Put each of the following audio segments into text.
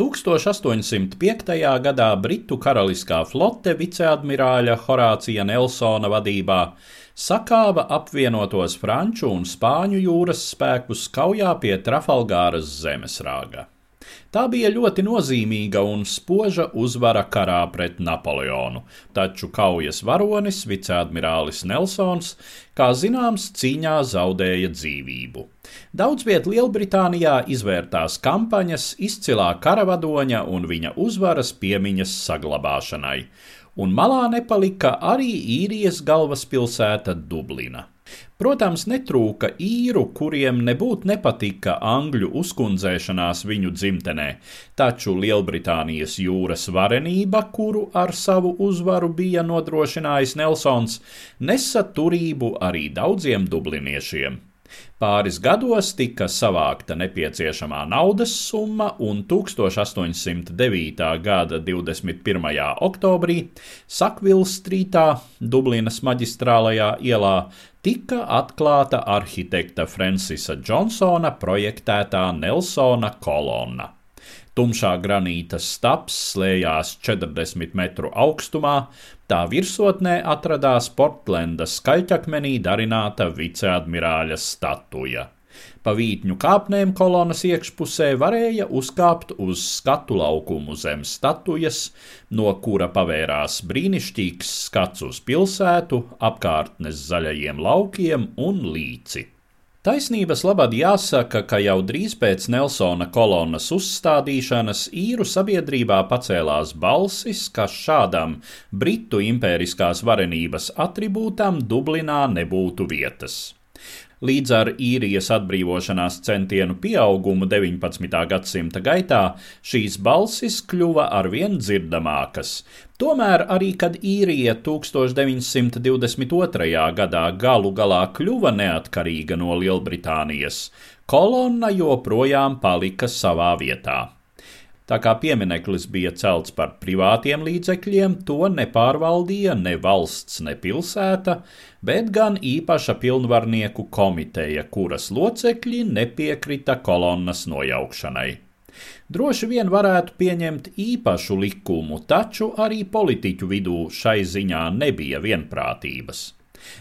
1805. gadā Britu karaliskā flote viceadmirāļa Horācija Nelsona vadībā sakāva apvienotos franču un spāņu jūras spēkus kaujā pie Trafalgāras zemesrāga. Tā bija ļoti nozīmīga un spoža uzvara karā pret Napoleonu, taču kaujas varonis, viceadmirālis Nelsons, kā zināms, cīņā zaudēja dzīvību. Daudz viet Lielbritānijā izvērtās kampaņas izcilā karavadoņa un viņa uzvaras piemiņas saglabāšanai, un malā nepalika arī īrijas galvaspilsēta Dublina. Protams, netrūka īru, kuriem nebūtu nepatika angļu uzkundzēšanās viņu dzimtenē, taču Lielbritānijas jūras varenība, kuru ar savu uzvaru bija nodrošinājis Nelsons, nesa turību arī daudziem dubliniešiem. Pāris gados tika savākta nepieciešamā naudas summa, un 1809. gada 21. oktobrī Sakvilstrītā, Dublinas maģistrālajā ielā, tika atklāta arhitekta Francisa Džonsona projektētā Nelsona kolonna. Tumšā granīta stabs slēdzās 40 metru augstumā, tā virsotnē atradās Portlenda skaļķakmenī darināta viceadmirāļa statuja. Pa vītņu kāpnēm kolonas iekšpusē varēja uzkāpt uz skatu laukumu zem statujas, no kura pavērās brīnišķīgs skats uz pilsētu, apkārtnes zaļajiem laukiem un līci. Taisnības labad jāsaka, ka jau drīz pēc Nelsona kolonas uzstādīšanas īru sabiedrībā pacēlās balsis, ka šādam Britu impēriskās varenības atribūtam Dublinā nebūtu vietas. Līdz ar īrijas atbrīvošanās centienu pieaugumu 19. gadsimta gaitā šīs balsis kļuva arvien dzirdamākas. Tomēr arī, kad īrija 1922. gadā galu galā kļuva neatkarīga no Lielbritānijas, kolonna joprojām palika savā vietā. Tā kā piemineklis bija celts par privātiem līdzekļiem, to nepārvaldīja ne valsts, ne pilsēta, bet gan īpaša pilnvarnieku komiteja, kuras locekļi nepiekrita kolonnas nojaukšanai. Droši vien varētu pieņemt īpašu likumu, taču arī politiķu vidū šai ziņā nebija vienprātības.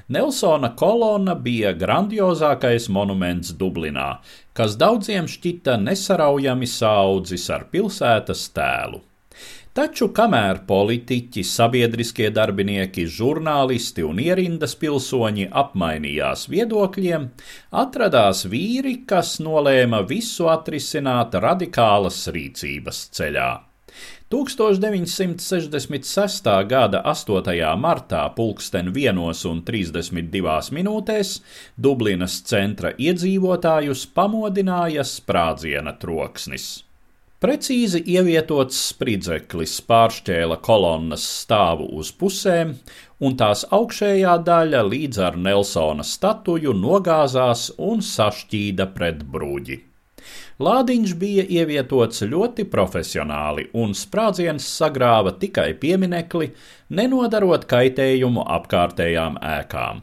Nelsona kolona bija grandiozākais monuments Dublinā, kas daudziem šķita nesaraujami saudzis ar pilsētas tēlu. Taču kamēr politiķi, sabiedriskie darbinieki, žurnālisti un ierindas pilsoņi apmainījās viedokļiem, atradās vīri, kas nolēma visu atrisināt radikālas rīcības ceļā. 1966. gada 8. martā pulksten 1,32 minūtēs Dublinas centra iedzīvotājus pamodināja sprādziena troksnis. Precīzi ievietots spridzeklis pāršķēla kolonnas stāvu uz pusēm, un tās augšējā daļa līdz ar Nelsona statuju nogāzās un sašķīda pret bruģi. Lādiņš bija ievietots ļoti profesionāli, un sprādziens sagrāva tikai pieminekli, nenodarot kaitējumu apkārtējām ēkām.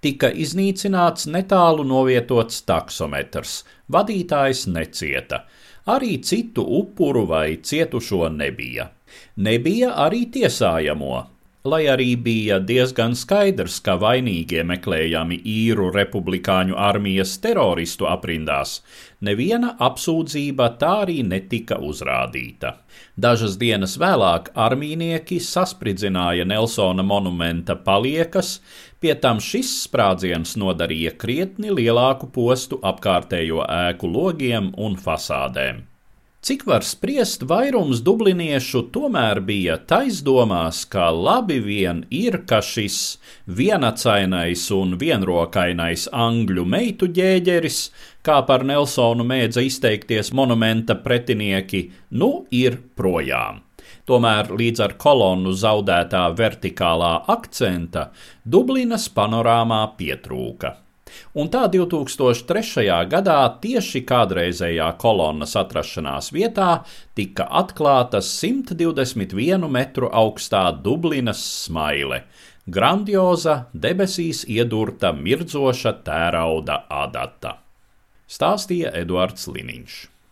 Tika iznīcināts netālu novietots taksometrs, vadītājs necieta, arī citu upuru vai cietušo nebija. Nebija arī tiesājamo, lai arī bija diezgan skaidrs, ka vainīgie meklējami īru republikāņu armijas teroristu aprindās, neviena apsūdzība tā arī netika uzrādīta. Dažas dienas vēlāk armīnieki saspridzināja Nelsona monumenta paliekas, pie tam šis sprādziens nodarīja krietni lielāku postu apkārtējo ēku logiem un fasādēm. Cik var spriest, vairums dubliniešu tomēr bija taisdomās, ka labi vien ir, ka šis vienacainais un vienrokainais angļu meitu ģēģeris, kā par Nelsonu mēdza izteikties monumenta pretinieki, nu ir projām. Tomēr līdz ar kolonnu zaudētā vertikālā akcenta Dublinas panorāmā pietrūka. Un tā 2003. gadā tieši kādreizējā kolonnas atrašanās vietā tika atklāta 121 metru augstā Dublinas smaile - grandioza, debesīs iedurta mirdzoša tērauda adata. Stāstīja Eduards Liniņš.